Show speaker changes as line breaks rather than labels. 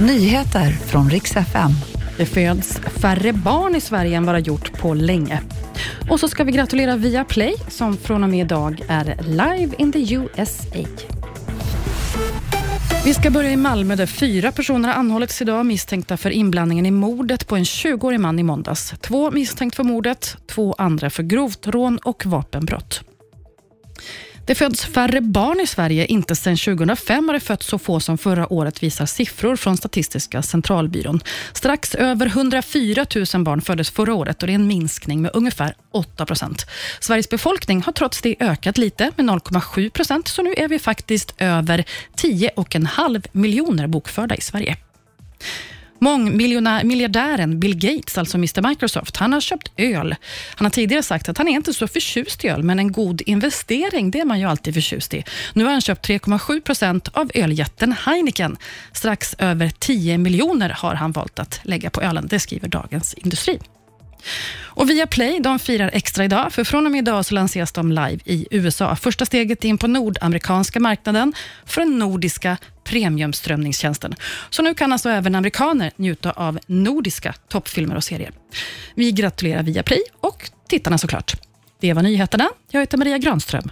Nyheter från riks FM.
Det föds färre barn i Sverige än vad det har gjort på länge. Och så ska vi gratulera Viaplay som från och med idag är live in the USA. Vi ska börja i Malmö där fyra personer har anhållits idag misstänkta för inblandningen i mordet på en 20-årig man i måndags. Två misstänkt för mordet, två andra för grovt rån och vapenbrott. Det föds färre barn i Sverige. Inte sedan 2005 har det fötts så få som förra året, visar siffror från Statistiska centralbyrån. Strax över 104 000 barn föddes förra året och det är en minskning med ungefär 8 procent. Sveriges befolkning har trots det ökat lite med 0,7 procent, så nu är vi faktiskt över 10,5 miljoner bokförda i Sverige. Mångmiljardären Bill Gates, alltså Mr Microsoft, han har köpt öl. Han har tidigare sagt att han är inte så förtjust i öl, men en god investering, det är man ju alltid förtjust i. Nu har han köpt 3,7 procent av öljätten Heineken. Strax över 10 miljoner har han valt att lägga på ölen, det skriver Dagens Industri. Och Viaplay de firar extra idag, för från och med idag så lanseras de live i USA. Första steget in på nordamerikanska marknaden för den nordiska premiumströmningstjänsten. Så nu kan alltså även amerikaner njuta av nordiska toppfilmer och serier. Vi gratulerar Viaplay och tittarna såklart. Det var nyheterna. Jag heter Maria Granström.